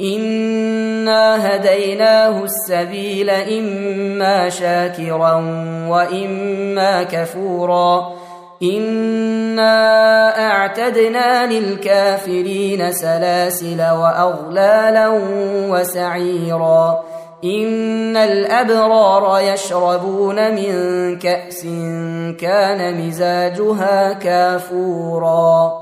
انا هديناه السبيل اما شاكرا واما كفورا انا اعتدنا للكافرين سلاسل واغلالا وسعيرا ان الابرار يشربون من كاس كان مزاجها كافورا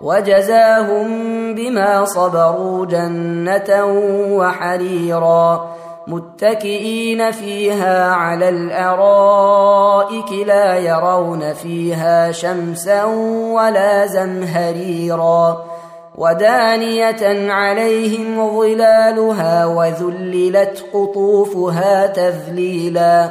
وجزاهم بما صبروا جنة وحريرا متكئين فيها على الأرائك لا يرون فيها شمسا ولا زمهريرا ودانية عليهم ظلالها وذللت قطوفها تذليلا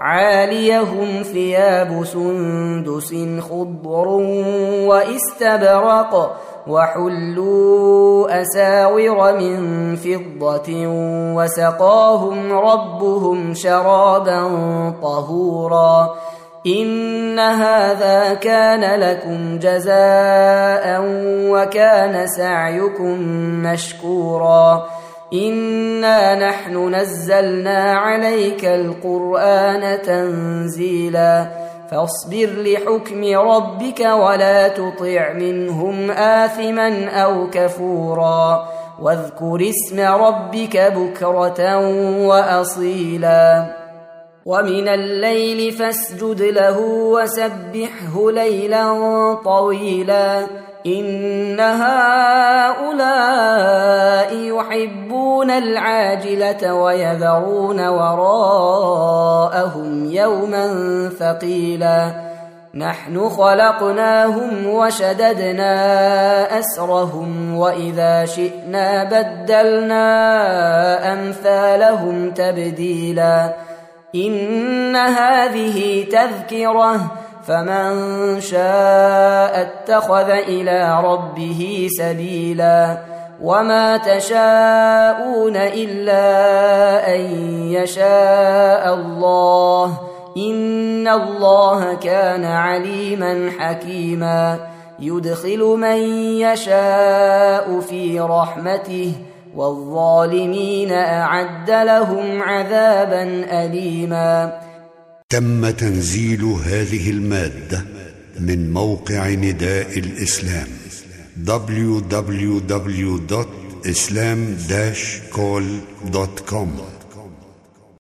عاليهم ثياب سندس خضر واستبرق وحلوا أساور من فضة وسقاهم ربهم شرابا طهورا إن هذا كان لكم جزاء وكان سعيكم مشكورا انا نحن نزلنا عليك القران تنزيلا فاصبر لحكم ربك ولا تطع منهم اثما أو كفورا واذكر اسم ربك بكره واصيلا ومن الليل فاسجد له وسبحه ليلا طويلا ان هؤلاء يحبون العاجلة ويذرون وراءهم يوما ثقيلا. نحن خلقناهم وشددنا أسرهم وإذا شئنا بدلنا أمثالهم تبديلا. إن هذه تذكرة فمن شاء اتخذ إلى ربه سبيلا. وما تشاءون الا ان يشاء الله ان الله كان عليما حكيما يدخل من يشاء في رحمته والظالمين اعد لهم عذابا اليما تم تنزيل هذه المادة من موقع نداء الإسلام. www.islam-call.com